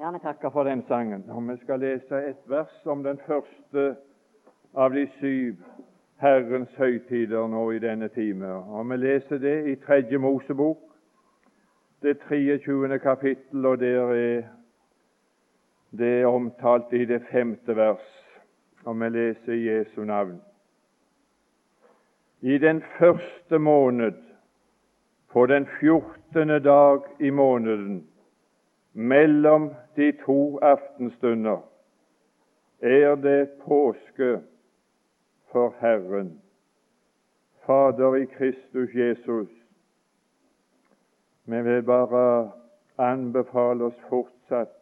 Gjerne takke for den sangen. Og Vi skal lese et vers om den første av de syv Herrens høytider nå i denne time. Og Vi leser det i Tredje Mosebok, det 23. kapittel, og der er det er omtalt i det femte vers. Og vi leser Jesu navn. I den første måned, på den fjortende dag i måneden, mellom de to aftenstunder er det påske for Herren, Fader i Kristus Jesus. Vi vil bare anbefale oss fortsatt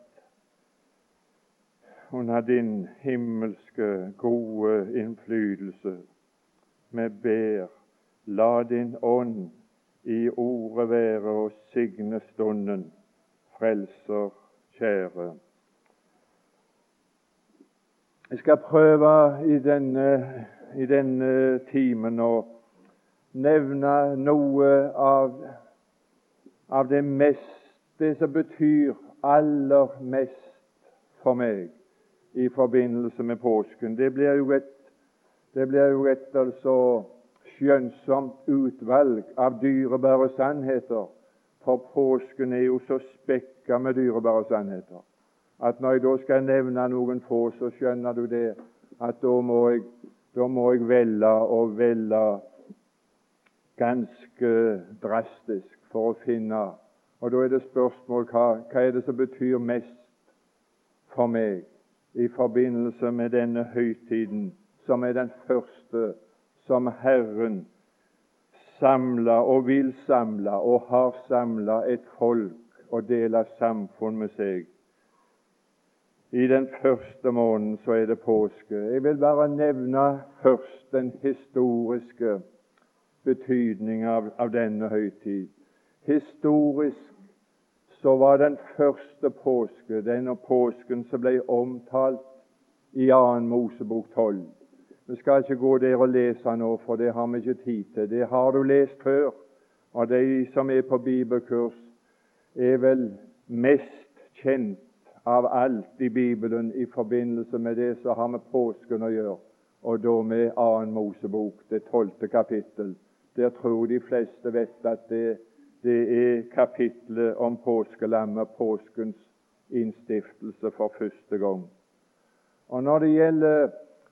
under din himmelske, gode innflytelse. Vi ber, la din ånd i ordet være og signe stunden frelser kjære. Jeg skal prøve i denne, i denne timen å nevne noe av, av det mest det som betyr aller mest for meg i forbindelse med påsken. Det blir jo et, det blir jo et altså skjønnsomt utvalg av dyrebare sannheter for påsken er jo så spekka med dyrebare sannheter. At når jeg da skal nevne noen få, så skjønner du det at da må jeg, da må jeg velge og velge ganske drastisk for å finne. Og da er det spørsmål hva, hva er det som betyr mest for meg i forbindelse med denne høytiden, som er den første som Herren samla og vil samle og har samla et folk og deler samfunn med seg. I den første måneden så er det påske. Jeg vil bare nevne først den historiske betydningen av, av denne høytid. Historisk så var den første påske denne påsken som ble omtalt i 2. Mosebok 12. Vi skal ikke gå der og lese nå, for det har vi ikke tid til. Det har du lest før. Og de som er på bibelkurs, er vel mest kjent av alt i Bibelen i forbindelse med det som har med påsken å gjøre, og da med 2. Mosebok, det tolvte kapittel. Der tror de fleste vet at det, det er kapittelet om påskelammet, påskens innstiftelse for første gang. Og Når det gjelder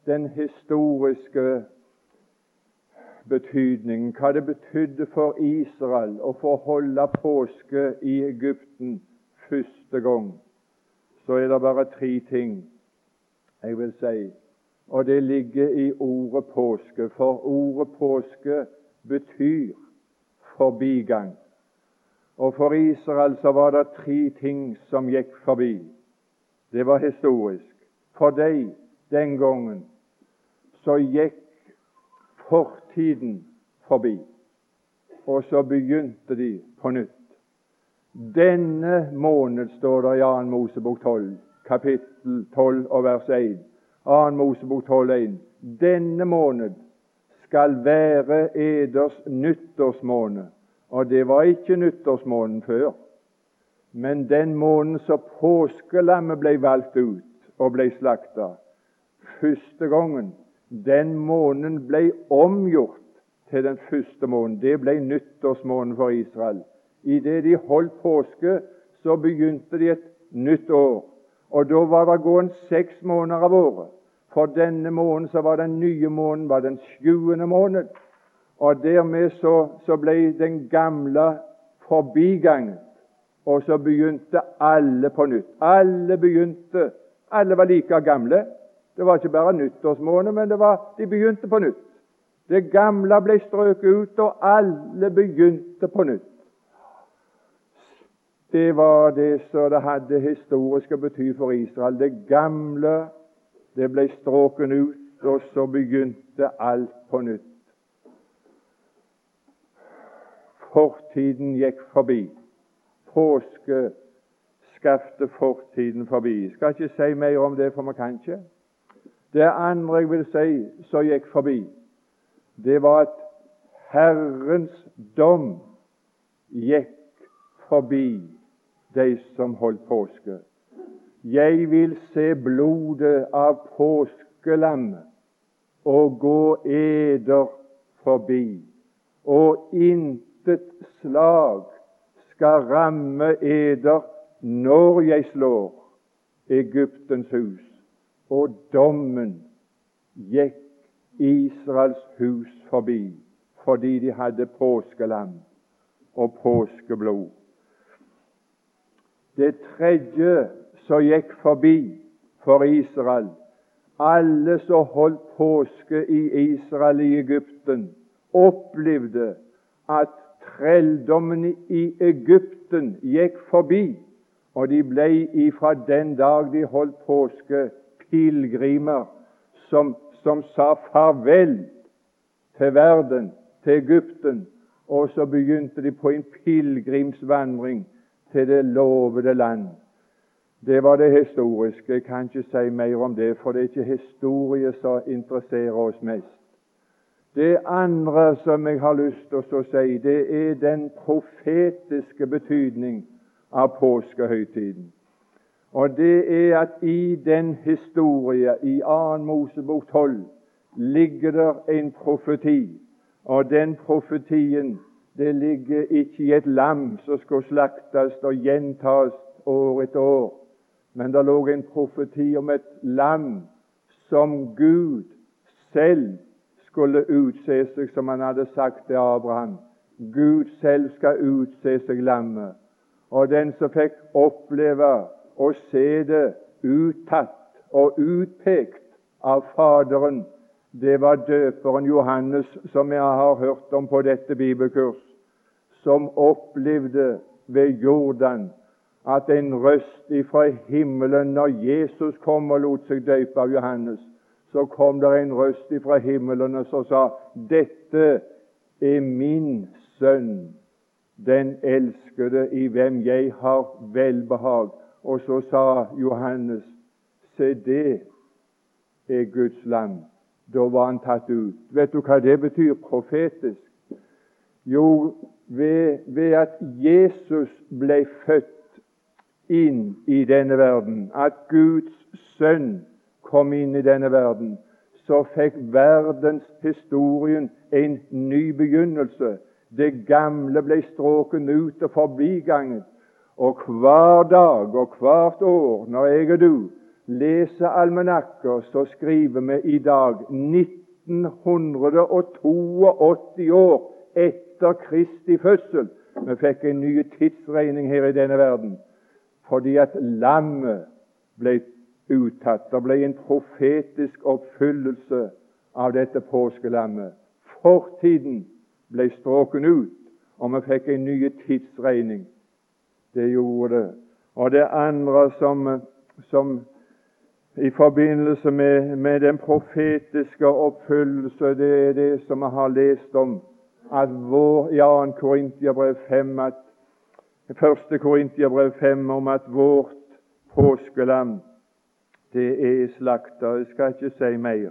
den historiske betydningen, hva det betydde for Israel å få holde påske i Egypten første gang, så er det bare tre ting jeg vil si. Og det ligger i ordet påske, for ordet påske betyr forbigang. Og for Israel så var det tre ting som gikk forbi. Det var historisk. For dem den gangen så gikk fortiden forbi, og så begynte de på nytt. Denne måned, står det i 2. Mosebok 12, kapittel 12 og vers 1. 2. Mosebok 12, 1. Denne måned skal være eders nyttårsmåned. Og det var ikke nyttårsmåneden før, men den måneden som påskelammet ble valgt ut og ble slakta. Første gangen den måneden ble omgjort til den første måneden. Det ble nyttårsmåneden for Israel. Idet de holdt påske, så begynte de et nytt år. Og da var det gående seks måneder av året. For denne måneden så var den nye måneden var den sjuende måned. Og dermed så, så ble den gamle forbigangen. Og så begynte alle på nytt. Alle begynte. Alle var like gamle. Det var ikke bare nyttårsmåned, men var, de begynte på nytt. Det gamle ble strøket ut, og alle begynte på nytt. Det var det som det hadde historiske bety for Israel. Det gamle det ble stråket ut, og så begynte alt på nytt. Fortiden gikk forbi. Påske skapte fortiden forbi. Jeg skal ikke si mer om det, for vi kan ikke. Det andre jeg vil si som gikk forbi, det var at Herrens dom gikk forbi de som holdt påske. Jeg vil se blodet av påskelammet og gå eder forbi, og intet slag skal ramme eder når jeg slår Egyptens hus. Og dommen gikk Israels hus forbi fordi de hadde påskelam og påskeblod. Det tredje som gikk forbi for Israel Alle som holdt påske i Israel i Egypten, opplevde at trelldommen i Egypten gikk forbi, og de ble ifra den dag de holdt påske, pilegrimer som, som sa farvel til verden, til Egypten, og så begynte de på en pilegrimsvandring til det lovede land. Det var det historiske. Jeg kan ikke si mer om det, for det er ikke historie som interesserer oss mest. Det andre som jeg har lyst til å si, det er den profetiske betydning av påskehøytiden. Og det er at i den historie, i 2. Mosebok 12, ligger der en profeti. Og den profetien det ligger ikke i et lam som skal slaktes og gjentas år etter år, men det lå en profeti om et lam som Gud selv skulle utse seg, som han hadde sagt til Abraham. Gud selv skal utse seg lammet. Og den som fikk oppleve og se det uttatt og utpekt av Faderen, det var døperen Johannes, som jeg har hørt om på dette bibelkurs, som opplevde ved Jordan at en røst ifra himmelen Når Jesus kom og lot seg døpe av Johannes, så kom det en røst ifra himmelen som sa dette er min sønn, den elskede, i hvem jeg har velbehag. Og så sa Johannes, se, det er Guds lam. Da var han tatt ut. Vet du hva det betyr profetisk? Jo, ved, ved at Jesus ble født inn i denne verden, at Guds sønn kom inn i denne verden, så fikk verdenshistorien en ny begynnelse. Det gamle ble stråket ut og forbiganget. Og hver dag og hvert år, når jeg og du leser almanakker, så skriver vi i dag 1982 år etter Kristi fødsel. Vi fikk en ny tidsregning her i denne verden fordi at lammet ble uttatt. Det ble en profetisk oppfyllelse av dette påskelammet. Fortiden ble stråken ut, og vi fikk en ny tidsregning. Det gjorde det. Og det andre som, som i forbindelse med, med, den profetiske oppfyllelse, det er det som vi har lest om at vår, i 2. Korintiabrev 5 at 1. Korintiabrev 5 om at vårt påskelam det er slakta. Jeg skal ikke si mer,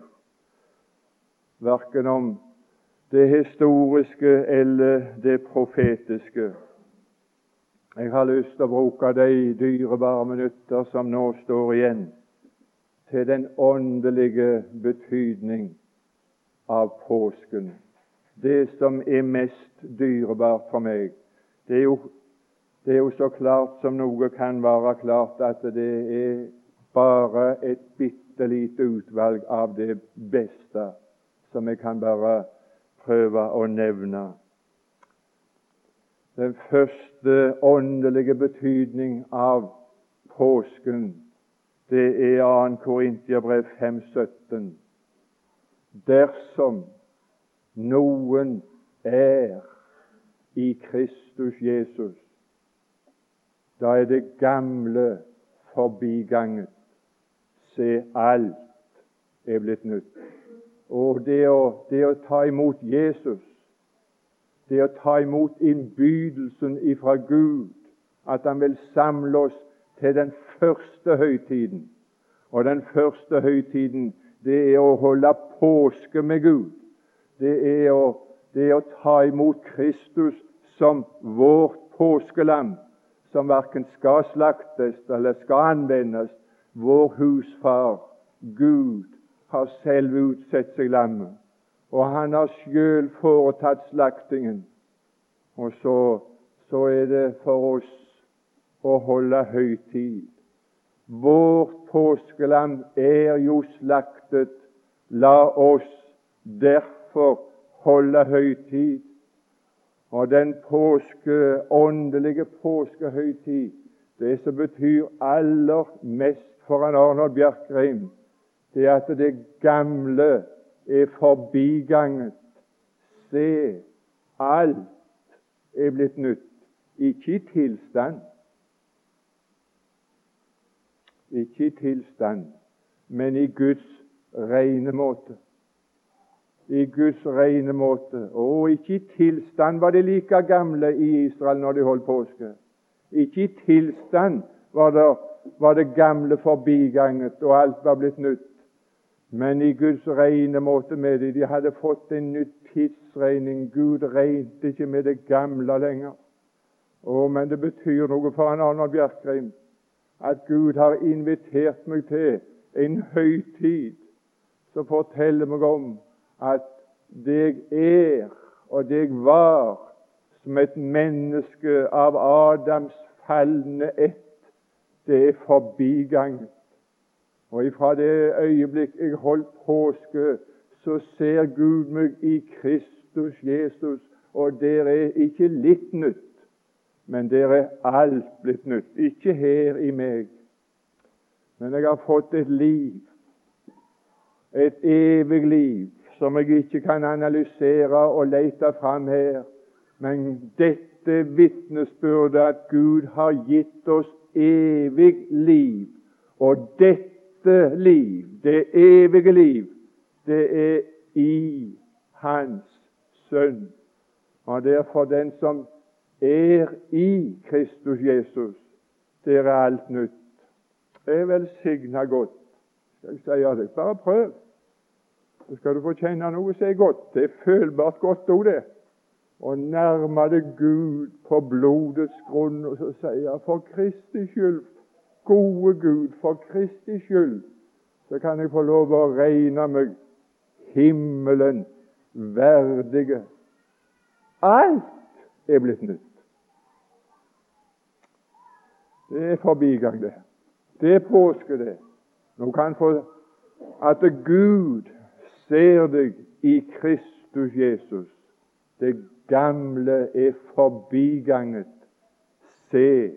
verken om det historiske eller det profetiske. Jeg har lyst til å bruke de dyrebare minutter som nå står igjen, til den åndelige betydning av påsken. Det som er mest dyrebart for meg, det er jo det er jo så klart som noe kan være klart at det er bare et bitte lite utvalg av det beste som jeg kan bare prøve å nevne. Den første åndelige betydning av påsken, det er 2. Korintiabrev 5,17. Dersom noen er i Kristus Jesus, da er det gamle forbiganget. Se, alt er blitt nytt. Og det å, det å ta imot Jesus, det å ta imot innbydelsen ifra Gud, at Han vil samle oss til den første høytiden. Og den første høytiden, det er å holde påske med Gud. Det er å, det er å ta imot Kristus som vårt påskelam som verken skal slaktes eller skal anvendes, vår husfar, Gud, har selv utsett seg lammet. Og han har sjøl foretatt slaktingen. Og så, så er det for oss å holde høytid. Vårt påskelam er jo slaktet. La oss derfor holde høytid. Og den påske, åndelige påskehøytid, det som betyr aller mest for Arnold Bjerkreim, det er at det gamle er forbiganget. Se, alt er blitt nytt. Ikke i tilstand, ikke i tilstand, men i Guds rene måte i Guds rene måte. Og ikke i tilstand var de like gamle i Israel når de holdt påske. Ikke i tilstand var det, var det gamle forbiganget, og alt var blitt nytt. Men i Guds rene måte med dem. De hadde fått en ny tidsregning. Gud regnet ikke med det gamle lenger. Å, men det betyr noe for en annen Bjerkreim at Gud har invitert meg til en høytid som forteller meg om at det jeg er og det jeg var som et menneske av Adams falne ett, det er forbiganget. Og ifra det øyeblikk jeg holdt påske, så ser Gud meg i Kristus Jesus, og der er ikke litt nytt, men der er alt blitt nytt. Ikke her i meg, men jeg har fått et liv, et evig liv, som jeg ikke kan analysere og lete fram her. Men dette vitnesbyrdet at Gud har gitt oss evig liv. Og dette liv, det evige liv, det er i Hans Sønn. Og derfor den som er i Kristus Jesus, der er alt nytt. Det er velsigna godt. Jeg sier det? Bare prøv så skal du få kjenne noe som er godt. Det er følbart godt òg, det. Og nærme deg Gud på blodets grunn, og så sier for Kristi skyld, gode Gud, for Kristi skyld, så kan jeg få lov å regne meg himmelen verdige. Alt er blitt nytt. Det er forbigang, det. Det er påske, det. Nå kan få at Gud ser deg i Kristus Jesus. Det gamle er forbiganget. Se,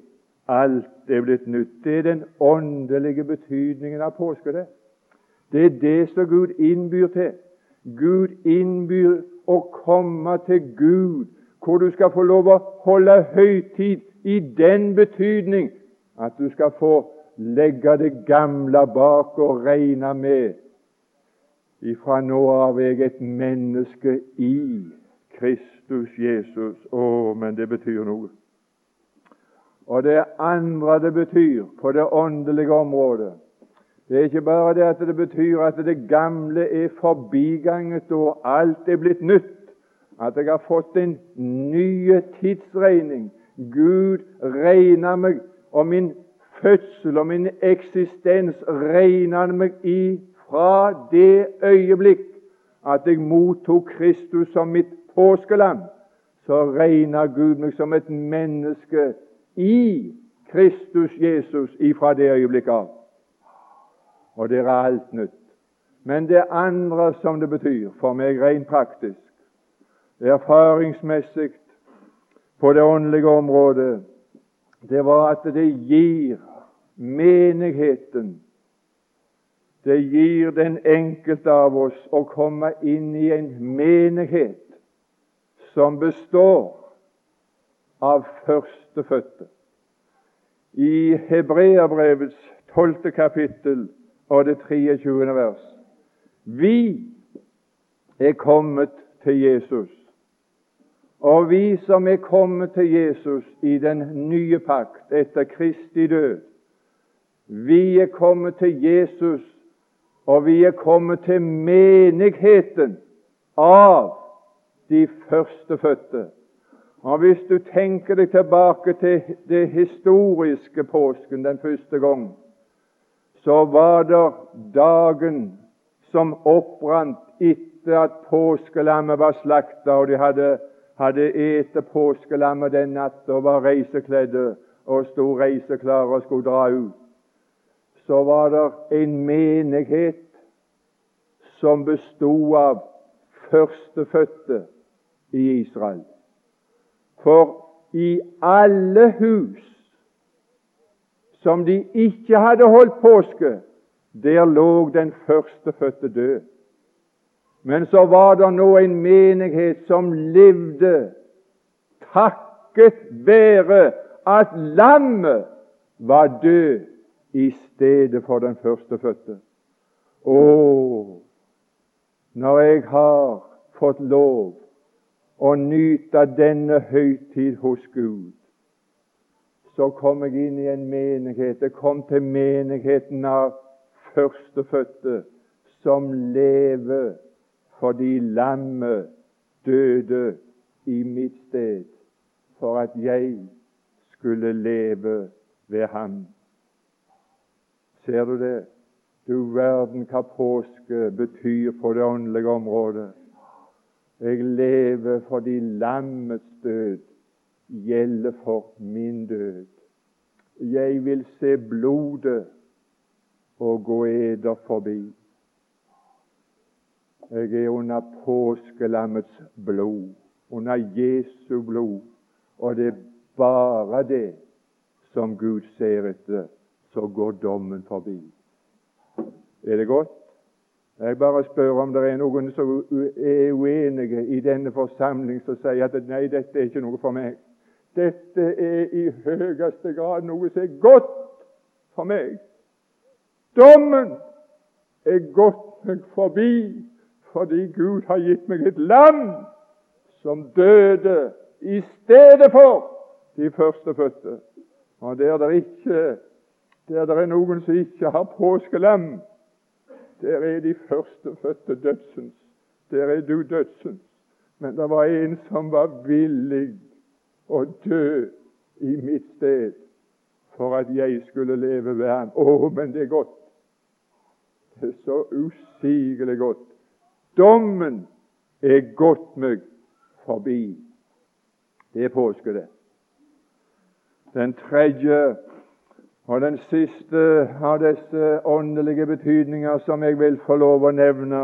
alt er blitt nytt. Det er den åndelige betydningen av påske. Det Det er det som Gud innbyr til. Gud innbyr å komme til Gud, hvor du skal få lov å holde høytid i den betydning at du skal få legge det gamle bak og regne med Ifra nå av er jeg et menneske i Kristus Jesus. Å, men det betyr noe. Og det andre det betyr på det åndelige området, det er ikke bare det at det betyr at det gamle er forbiganget og alt er blitt nytt. At jeg har fått en ny tidsregning. Gud regner meg, og min fødsel og min eksistens regner meg i fra det øyeblikk at jeg mottok Kristus som mitt påskeland. så regner Gud meg som et menneske i Kristus Jesus ifra det øyeblikket av. Og det er alt nytt. Men det andre som det betyr for meg rent praktisk, erfaringsmessig på det åndelige området, det var at det gir menigheten det gir den enkelte av oss å komme inn i en menighet som består av førstefødte. I Hebreabrevets tolvte kapittel og det 23. vers Vi er kommet til Jesus. Og vi som er kommet til Jesus i den nye pakt etter Kristi død, vi er kommet til Jesus og vi er kommet til menigheten av de førstefødte. Og Hvis du tenker deg tilbake til det historiske påsken den første gang, så var det dagen som opprant etter at påskelammet var slakta, og de hadde, hadde ete påskelammet den natta og var reisekledde og sto reiseklare og skulle dra ut. Så var det en menighet som bestod av førstefødte i Israel. For i alle hus som de ikke hadde holdt påske, der lå den førstefødte død. Men så var det nå en menighet som levde takket være at lammet var død i stedet for den førstefødte. Å, når jeg har fått lov å nyte denne høytid hos Gud, så kom jeg inn i en menighet. Jeg kom til menigheten av førstefødte som lever fordi lammet døde i mitt sted for at jeg skulle leve ved ham. Ser du det? Du verden hva påske betyr på det åndelige området. Jeg lever fordi lammets død gjelder for min død. Jeg vil se blodet og gå eder forbi. Jeg er under påskelammets blod, under Jesu blod, og det er bare det som Gud ser etter, så går dommen forbi. Er det godt? Jeg bare spør om det er noen som er uenige i denne forsamling som sier at nei, dette er ikke noe for meg. Dette er i høyeste grad noe som er godt for meg. Dommen er gått meg forbi fordi Gud har gitt meg et lam som døde i stedet for de førstefødte. Og der det ikke der det er noen som ikke har påskelam, der er de førstefødte dødsens. Der er du dødsens. Men det var en som var villig å dø i mitt sted for at jeg skulle leve ham. Å, men det er godt. Det er så usigelig godt. Dommen er gått meg forbi. Det er påske, det. Den tredje og den siste av disse åndelige betydninger som jeg vil få lov å nevne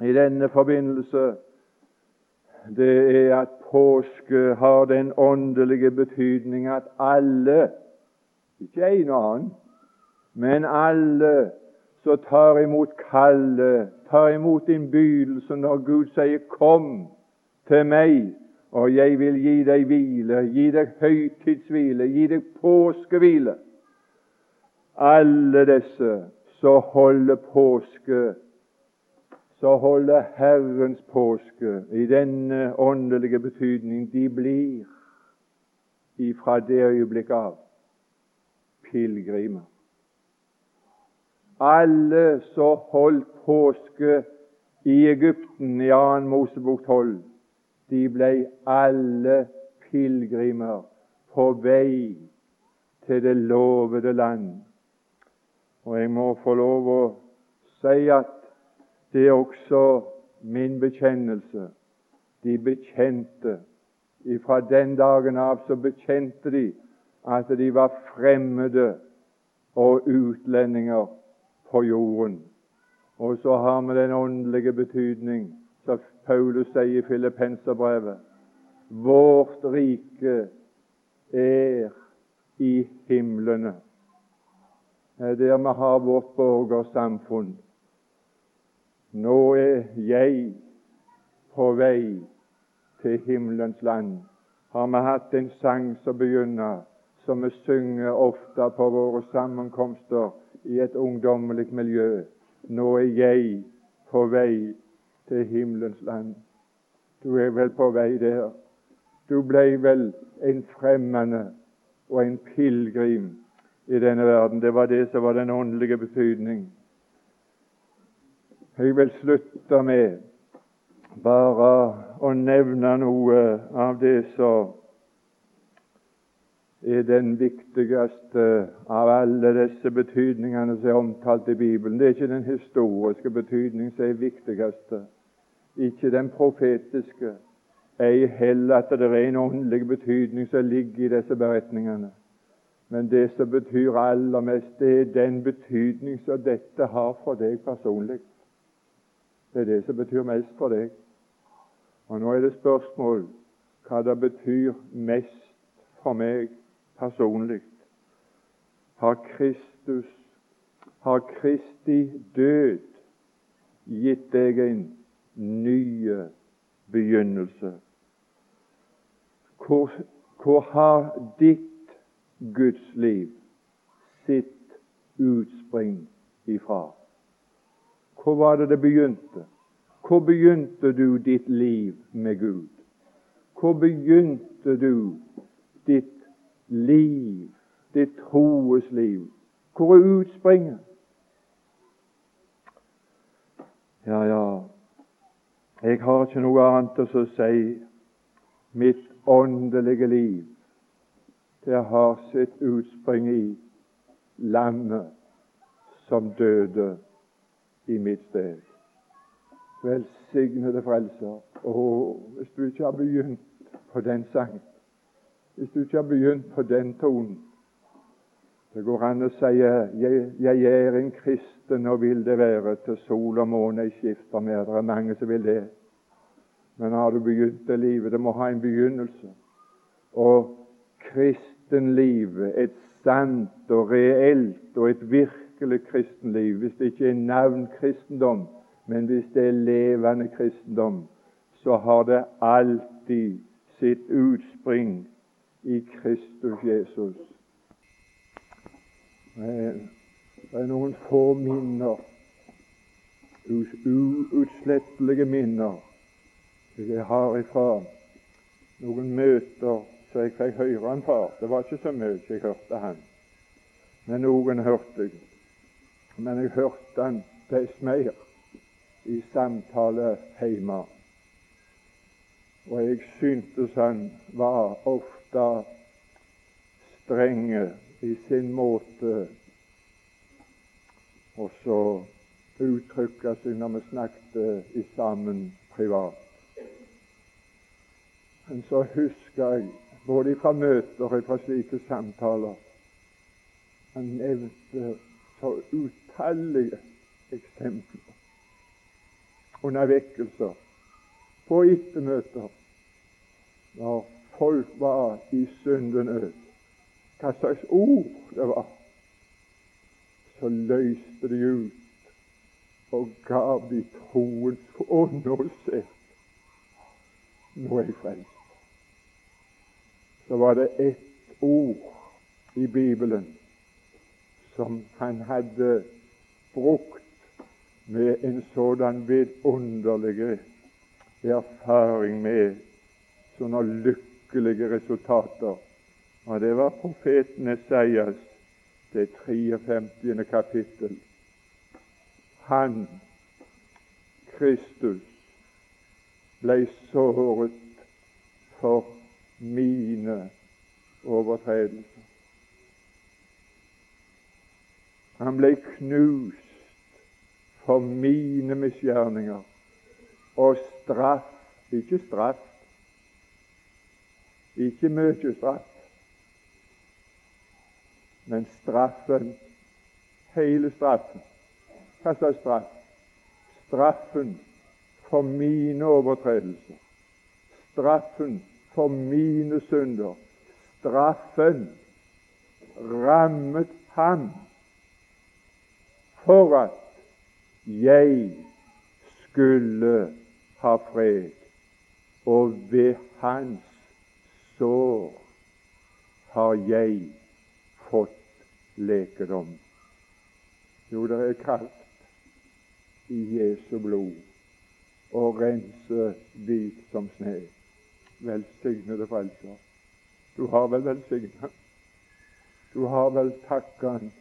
i denne forbindelse, det er at påske har den åndelige betydning at alle, ikke en og annen, men alle som tar imot kallet, tar imot innbydelsen når Gud sier 'Kom til meg, og jeg vil gi deg hvile', gi deg høytidshvile, gi deg påskehvile. Alle disse som holder påske så holder Herrens påske i denne åndelige betydning de blir ifra det øyeblikk av pilegrimer. Alle som holdt påske i Egypten i 2. Mosebok 12, de ble alle pilegrimer på vei til det lovede land. Og jeg må få lov å si at det er også min bekjennelse. De bekjente Fra den dagen av så bekjente de at de var fremmede og utlendinger på jorden. Og så har vi den åndelige betydning, som Paulus sier i Filippenserbrevet. Vårt rike er i himlene. Er der vi har vårt borgersamfunn. Nå er jeg på vei til himmelens land. Har vi hatt en sang som begynner, som vi synger ofte på våre sammenkomster i et ungdommelig miljø. Nå er jeg på vei til himmelens land. Du er vel på vei der. Du ble vel en fremmede og en pilegrim i denne verden. Det var det som var den åndelige betydning. Jeg vil slutte med bare å nevne noe av det som er den viktigste av alle disse betydningene som er omtalt i Bibelen. Det er ikke den historiske betydning som er viktigste, ikke den profetiske, ei heller at det er en åndelig betydning som ligger i disse beretningene. Men det som betyr aller mest, det er den betydning som dette har for deg personlig. Det er det som betyr mest for deg. Og Nå er det spørsmål hva det betyr mest for meg personlig. Har Kristus, har Kristi død gitt deg en ny begynnelse? Hvor, hvor har ditt Guds liv sitt utspring ifra? Hvor var det det begynte? Hvor begynte du ditt liv med Gud? Hvor begynte du ditt liv, ditt troes liv? Hvor er utspringet? Ja, ja, jeg har ikke noe annet å si. Mitt åndelige liv, det har sitt utspring i lammet som døde i mitt sted. Velsignede Frelser. Å, hvis du ikke har begynt på den sangen, hvis du ikke har begynt på den tonen Det går an å si jeg, jeg er en kristen og vil det være til sol og måne jeg skifter med. Det er mange som vil det. Men har du begynt det livet? Det må ha en begynnelse. Og kristenlivet, et sant og reelt og et virkelig kristenliv, hvis det ikke er navn kristendom, men hvis det er levende kristendom, så har det alltid sitt utspring i Kristus Jesus. Det er noen få minner, uutslettelige minner, jeg har ifra noen møter så jeg fikk høre han far. Det var ikke så mye jeg hørte han, men noen hørte jeg. Men jeg hørte han best mer i samtale hjemme. Og jeg syntes han var ofte strenge i sin måte og så uttrykke seg når vi snakket i sammen privat. Men så husker jeg, både fra møter og fra slike samtaler Han nevnte så utallige eksempler under vekkelser, på ettermøter, når folk var i syndenød. Hva slags ord det var, så løste de ut og gav de troens sett. Nå er jeg frelst. Så var det ett ord i Bibelen som han hadde brukt med en sådan vidunderlig erfaring med sånne lykkelige resultater. Og det var profeten Esaias, det 53. kapittel. Han, Kristus, ble såret for mine overtredelser. Han ble knust for mine misgjerninger. Og straff, ikke straff, ikke mye straff, men straffen, hele straffen. Hva slags straff? Straffen for mine overtredelser. Straffen for mine synder. Straffen rammet ham for at jeg skulle ha fred, og ved hans sår har jeg fått lekedom. Jo, det er kraft i Jesu blod å rense hvit som sne. Velsignede Frelser. Du har vel velsigna? Du har vel takka Han?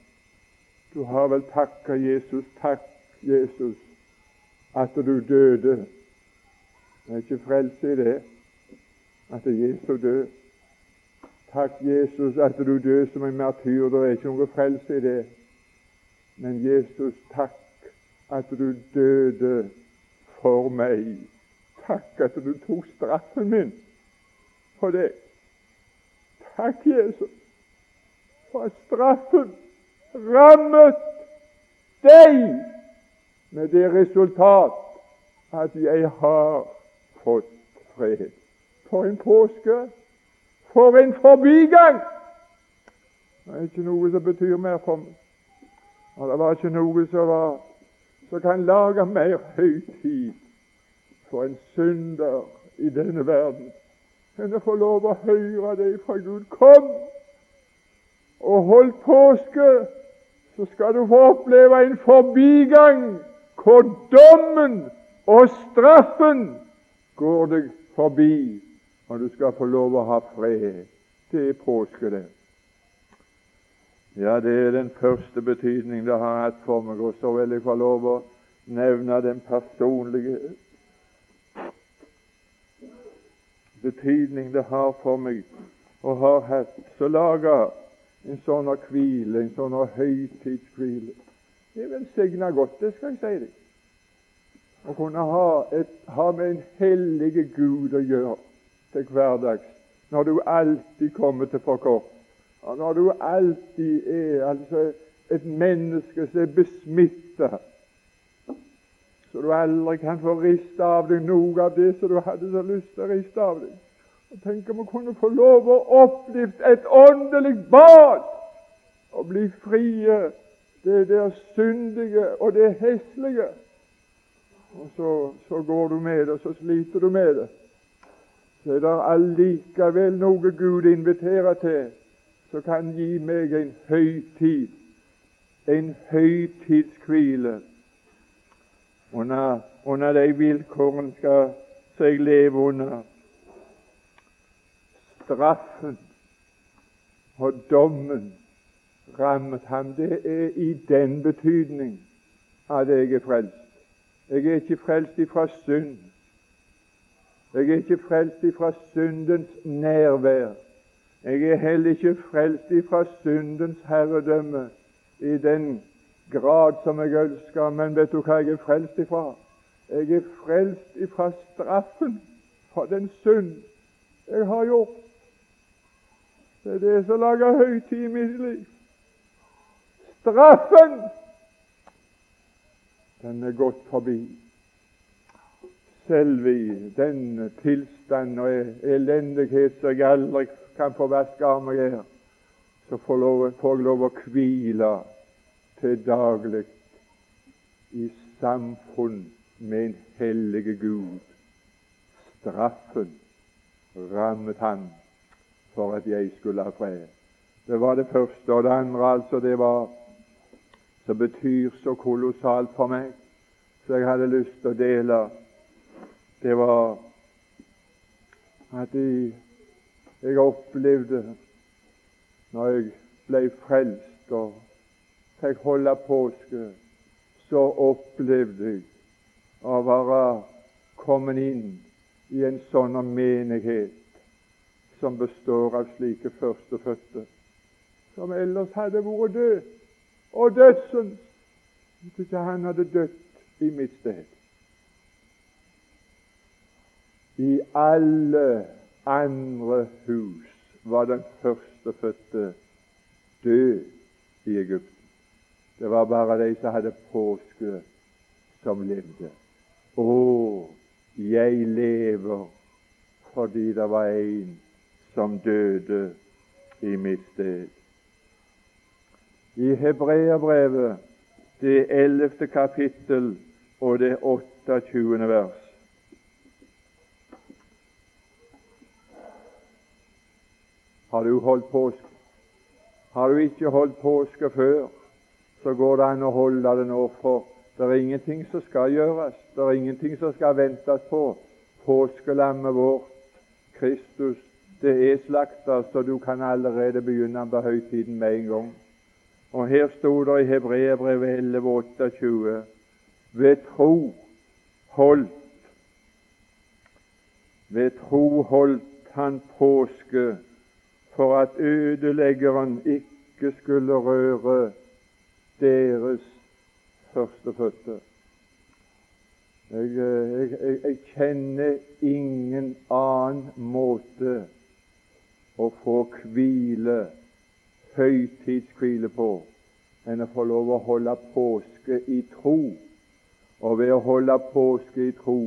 Du har vel takka Jesus. Takk, Jesus, at du døde. Det er ikke frelse i det, at Jesu død. Takk, Jesus, at du døde som en martyr. Det er ikke noe frelse i det. Men Jesus, takk at du døde for meg. Takk at du tok straffen min for det. Takk, Jesus, for at straffen rammet deg med det resultat at jeg har fått fred. For en påske! For en forbigang! Det er ikke noe som betyr mer for meg. Og det var ikke noe som, var, som kan lage mer høytid for en synder i denne verden enn å få lov å høre det fra Gud. Kom og hold påske, så skal du få oppleve en forbigang hvor dommen og straffen går deg forbi og du skal få lov å ha fred. Det er påske, det. Ja, det er den første betydning det har hatt for meg. Og så vil jeg få lov å nevne den personlige betydning det har for meg og har hatt. Så laga en sånn hvile, en sånn høytidshvile. Det er velsigna godt, det skal jeg si deg. Å kunne ha, et, ha med en hellige Gud å gjøre til hverdags, når du alltid kommer til for kort, og når du alltid er altså et menneske som er besmitta, så du aldri kan få riste av deg noe av det som du hadde så lyst til å riste av deg. Og Tenk om vi kunne få lov å oppleve et åndelig bad og bli frie det der syndige og det heslige. Og så, så går du med det, og så sliter du med det så er det allikevel noe Gud inviterer til som kan gi meg en høytid, en høytidshvile under, under de vilkårene skal seg leve under. Straffen og dommen rammet ham. Det er i den betydning at jeg er frelst. Jeg er ikke frelst ifra synd. Jeg er ikke frelst ifra syndens nærvær. Jeg er heller ikke frelst ifra syndens herredømme i den grad som jeg ønsker, men vet du hva jeg er frelst ifra? Jeg er frelst ifra straffen for den synd jeg har gjort. Det er det som lager høytid i mitt liv. Straffen, den er gått forbi selv i den tilstand og elendighet som jeg aldri kan få vaske av meg her, så får, jeg lov å hvile til daglig i samfunn med en hellige Gud. Straffen rammet han for at jeg skulle ha fred. Det var det første. Og det andre, altså, det var som betyr så kolossalt for meg, så jeg hadde lyst til å dele det var at jeg, jeg opplevde når jeg ble frelst og fikk holde påske, så opplevde jeg å være kommet inn i en sånn menighet som består av slike førstefødte, som ellers hadde vært død, og dødsens, hvis ikke han hadde dødd i mitt sted. I alle andre hus var den førstefødte død i Egypten. Det var bare de som hadde påske, som levde. Å, jeg lever fordi det var en som døde i mitt sted. I Hebreabrevet, det ellevte kapittel og det 28. vers, Har du holdt påske? Har du ikke holdt påske før, så går det an å holde det nå, for det er ingenting som skal gjøres. Det er ingenting som skal ventes på. Påskelammet vårt, Kristus, det er slakta, så du kan allerede begynne på høytiden med en gang. Og her sto det i Hebreerbrevet 11,28 ved tro holdt Ved tro holdt han påske for at ødeleggeren ikke skulle røre deres førstefødte. Jeg, jeg, jeg, jeg, kjenner ingen annen måte å få hvile, høytidshvile på, enn å få lov å holde påske i tro. Og ved å holde påske i tro,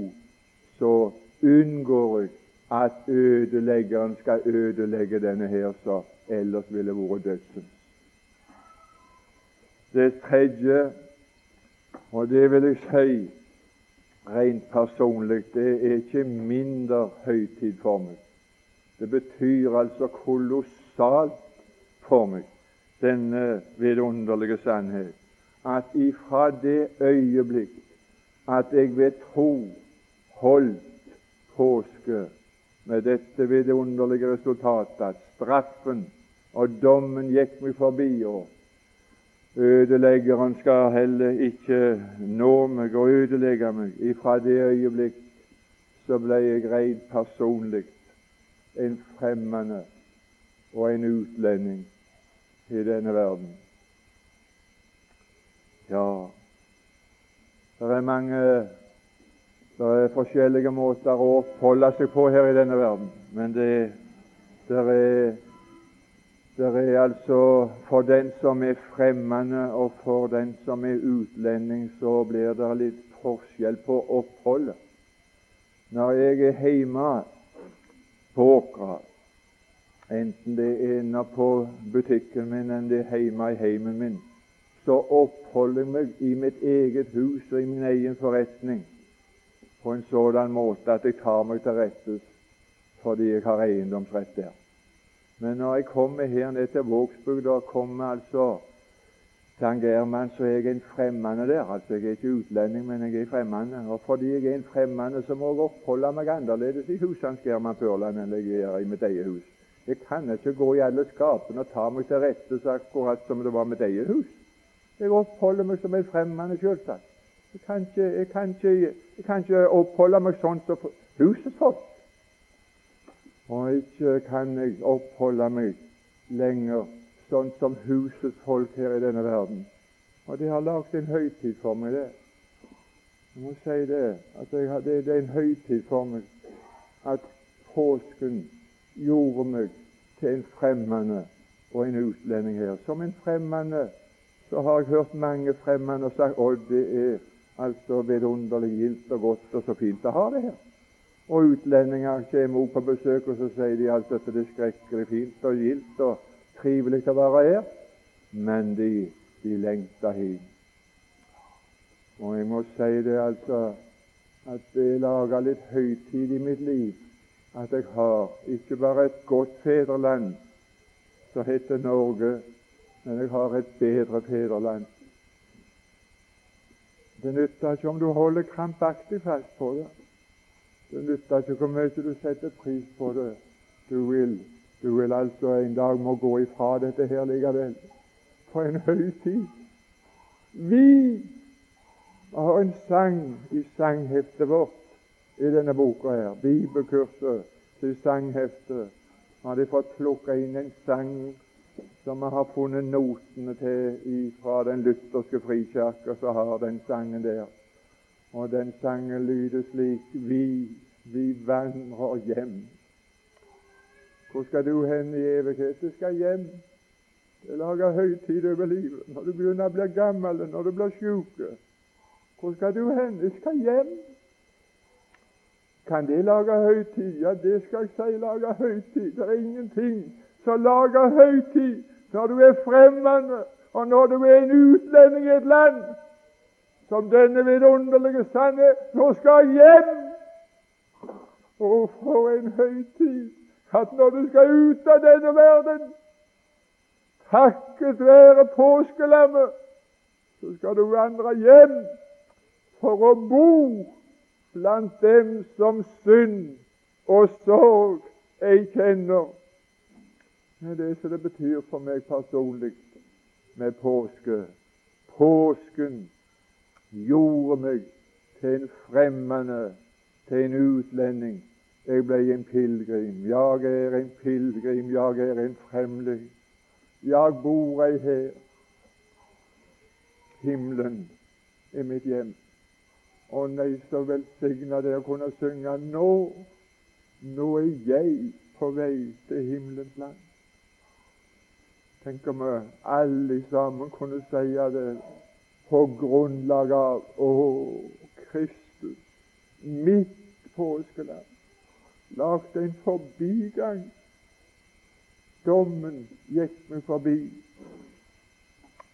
så unngår jeg at ødeleggeren skal ødelegge denne her som ellers ville vært dødsens. Det tredje, og det vil jeg si rent personlig, det er ikke mindre høytid for meg. Det betyr altså kolossalt for meg, denne vidunderlige sannhet, at ifra det øyeblikk at jeg ved tro holdt påske med dette vidunderlige resultatet at straffen og dommen gikk meg forbi, og Ødeleggeren skal heller ikke nå meg og ødelegge meg. Ifra det øyeblikk så ble jeg rent personlig en fremmede og en utlending i denne verden. Ja, det er mange det er forskjellige måter å oppholde seg på her i denne verden, men det, det er det er altså For den som er fremmede, og for den som er utlending, så blir det litt forskjell på oppholdet. Når jeg er hjemme på åkra, enten det er inne på butikken min eller det er hjemme i heimen min, så oppholder jeg meg i mitt eget hus og i min egen forretning på en sådan måte at jeg tar meg til rette fordi jeg har eiendomsrett der. Men når jeg kommer her ned til Vågsbygda og kommer altså til Angermann, så er jeg en fremmede der. Altså, Jeg er ikke utlending, men jeg er fremmede. Og fordi jeg er en fremmede, så må jeg oppholde meg annerledes i husene German Førland enn jeg gjør i mitt eget hus. Jeg kan ikke gå i alle skapene og ta meg til rette så akkurat som det var mitt eget hus. Jeg oppholder meg som en fremmed, selvsagt. Jeg kan ikke, jeg kan ikke, jeg kan ikke oppholde meg sånn som husets folk. Og ikke kan jeg oppholde meg lenger sånn som husets folk her i denne verden. Og de har lagd en høytid for meg, det. Jeg må si det, at jeg, det, det er en høytid for meg at påsken gjorde meg til en fremmede og en utlending her. Som en fremmede så har jeg hørt mange fremmede sagt at det er altså vidunderlig gildt og godt og så fint å ha det her. Og utlendinger kommer også på besøk, og så sier de alt at det er skrekkelig fint og gildt og trivelig å være her, men de, de lengter hjem. Og jeg må si det altså at det lager litt høytid i mitt liv at jeg har ikke bare et godt fedreland som heter Norge, men jeg har et bedre fedreland. Det nytter ikke om du holder krampaktig fast på det. Det nytter ikke hvor mye du setter pris på det. Du vil, du vil altså en dag må gå ifra dette her likevel. På en høytid! Vi har en sang i sangheftet vårt i denne boka her. Bibelkurset til sangheftet. Har de fått plukka inn en sang som vi har funnet notene til fra den lutherske frikirke, så har den sangen der. Og den sangen lyder slik Vi, vi vandrer hjem. Hvor skal du hen i evighet? Du skal hjem. Det lager høytid over livet. Når du begynner å bli gammel, når du blir sjuk. Hvor skal du hen? Jeg skal hjem. Kan det lage høytid? Ja, det skal jeg si lage høytid. Det er ingenting som lager høytid når du er fremmede, og når du er en utlending i et land som denne vidunderlige sanne Nå skal jeg hjem! Og for en høytid at når du skal ut av denne verden, takket være påskelammet, så skal du vandre hjem for å bo blant dem som synd og sorg ei kjenner. Det er det som det betyr for meg personlig med påske. Påsken gjorde meg til en fremmede, til en utlending Jeg ble en pilegrim. Jeg er en pilegrim. Jeg er en fremling. Jeg bor ei her. Himmelen er mitt hjem. Å nei, så velsigna det å kunne synge nå. Nå er jeg på vei til himmelens land. Tenk om alle sammen kunne si det på grunnlag av Å, Kristus, mitt påskeland, lagde en forbigang. Dommen gikk meg forbi.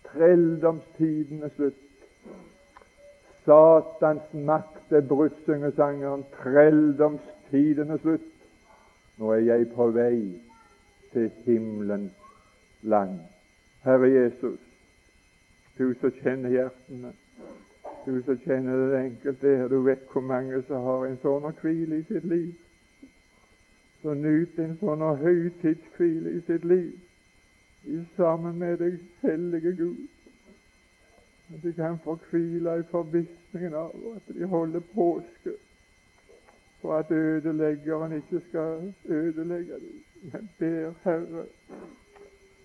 Trelldomstiden er slutt. Satans makt er brutt, synger sangeren. Trelldomstiden er slutt. Nå er jeg på vei til himmelens land. Herre Jesus, du som kjenner hjertene, du som kjenner det enkelte her, du vet hvor mange som har en sånn hvile i sitt liv. Så nyt en sånn høytidshvile i sitt liv i sammen med deg, hellige Gud. At de kan få hvile i forvissningen av at de holder påske, for at ødeleggeren ikke skal ødelegge dem. Men ber Herre,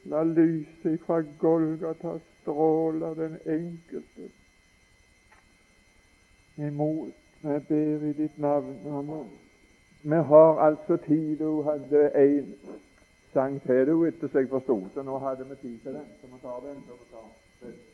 la lyset fra Golgata stråle den enkelte imot. Jeg ber i ditt navn. Amen. Vi har altså tid. Hun hadde én sang til etter så jeg forsto, så nå hadde vi tid til den. Så vi tar den. Så vi tar den.